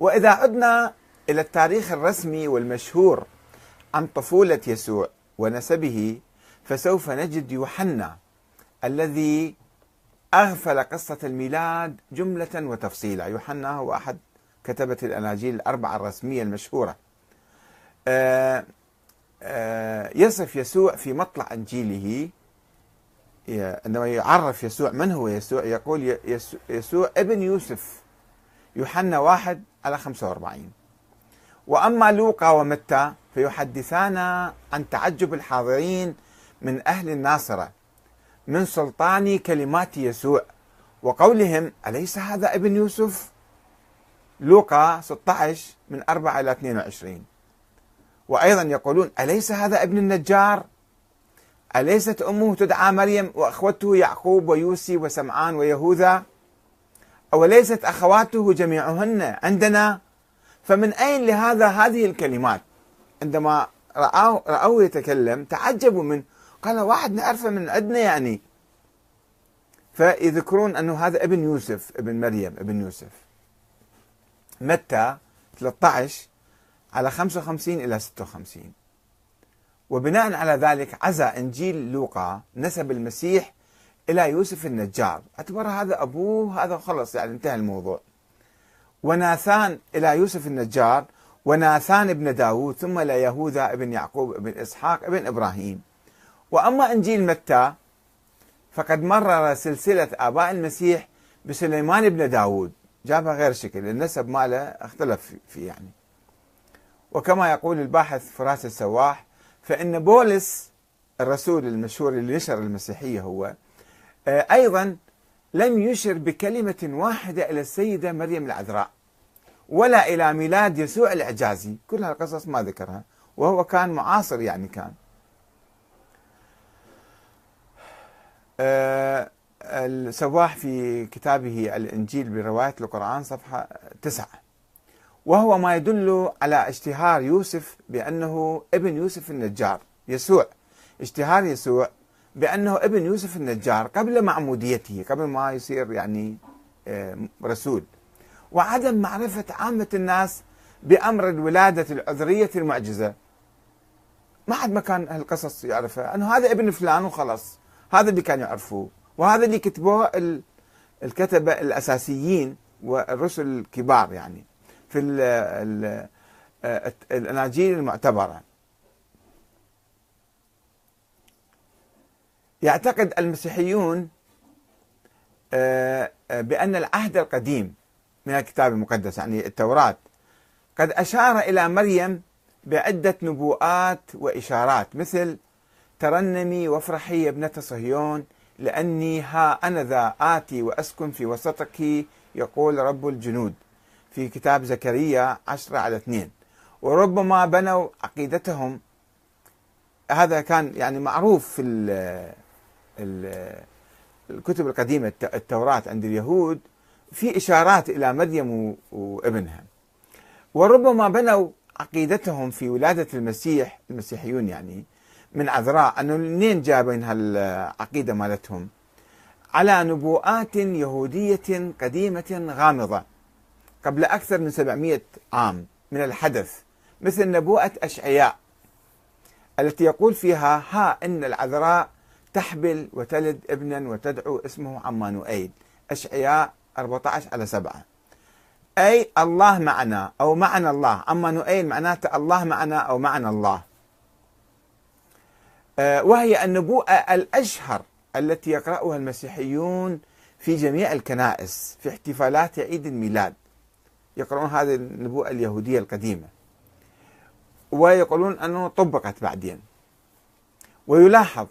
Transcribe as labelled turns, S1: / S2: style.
S1: وإذا عدنا إلى التاريخ الرسمي والمشهور عن طفولة يسوع ونسبه فسوف نجد يوحنا الذي أغفل قصة الميلاد جملة وتفصيلا. يوحنا هو أحد كتبة الأناجيل الأربعة الرسمية المشهورة. آه، آه، يصف يسوع في مطلع إنجيله. عندما يعرف يسوع من هو يسوع؟ يقول يسوع ابن يوسف. يوحنا واحد على 45 وأما لوقا ومتى فيحدثان عن تعجب الحاضرين من أهل الناصرة من سلطان كلمات يسوع وقولهم أليس هذا ابن يوسف؟ لوقا 16 من 4 إلى 22 وأيضا يقولون أليس هذا ابن النجار؟ أليست أمه تدعى مريم وأخوته يعقوب ويوسي وسمعان ويهوذا؟ أوليست أخواته جميعهن عندنا؟ فمن أين لهذا هذه الكلمات؟ عندما رأوه, رأوه يتكلم تعجبوا من قال واحد نعرفه من عندنا يعني. فيذكرون أنه هذا ابن يوسف ابن مريم ابن يوسف. متى؟ 13 على 55 إلى 56 وبناء على ذلك عزى إنجيل لوقا نسب المسيح إلى يوسف النجار. اعتبر هذا أبوه هذا خلص يعني انتهى الموضوع. وناثان إلى يوسف النجار وناثان ابن داود ثم إلى يهوذا ابن يعقوب ابن إسحاق ابن إبراهيم. وأما إنجيل متى فقد مرر سلسلة آباء المسيح بسليمان بن داود جابها غير شكل النسب ماله اختلف فيه يعني. وكما يقول الباحث فراس السواح فإن بولس الرسول المشهور اللي نشر المسيحية هو أيضا لم يشر بكلمة واحدة إلى السيدة مريم العذراء ولا إلى ميلاد يسوع الإعجازي. كل هالقصص ما ذكرها وهو كان معاصر يعني كان. آه، السواح في كتابه الإنجيل برواية القرآن صفحة تسعة. وهو ما يدل على اشتهار يوسف بأنه ابن يوسف النجار يسوع. اشتهار يسوع بأنه ابن يوسف النجار قبل معموديته قبل ما يصير يعني آه، رسول. وعدم معرفة عامة الناس بأمر الولادة العذرية المعجزة. ما حد ما كان هالقصص يعرفها. أنه هذا ابن فلان وخلص هذا اللي كانوا يعرفوه. وهذا اللي كتبوه الكتبة الأساسيين والرسل الكبار يعني. في ال الأناجيل المعتبرة. يعتقد المسيحيون آه، آه، بأن العهد القديم من الكتاب المقدس يعني التوراة قد أشار إلى مريم بعدة نبوءات وإشارات مثل ترنمي وافرحي يا ابنة صهيون لأني ها أنا ذا آتي وأسكن في وسطك يقول رب الجنود في كتاب زكريا عشرة على اثنين. وربما بنوا عقيدتهم. هذا كان يعني معروف في الكتب القديمة التوراة عند اليهود في إشارات إلى مريم وابنها. وربما بنوا عقيدتهم في ولادة المسيح المسيحيون يعني من عذراء أنه منين جابين هالعقيدة مالتهم؟ على نبوءات يهودية قديمة غامضة. قبل أكثر من 700 عام من الحدث مثل نبوءة أشعياء التي يقول فيها ها إن العذراء تحبل وتلد ابنا وتدعو اسمه عمانوئيل أشعياء 14 على 7 أي الله معنا أو معنا الله. عمانوئيل معناته الله معنا أو معنا الله. آه، وهي النبوءة الأشهر التي يقرأها المسيحيون في جميع الكنائس في احتفالات عيد الميلاد. يقرؤون هذه النبوءة اليهودية القديمة. ويقولون أنه طبقت بعدين. ويلاحظ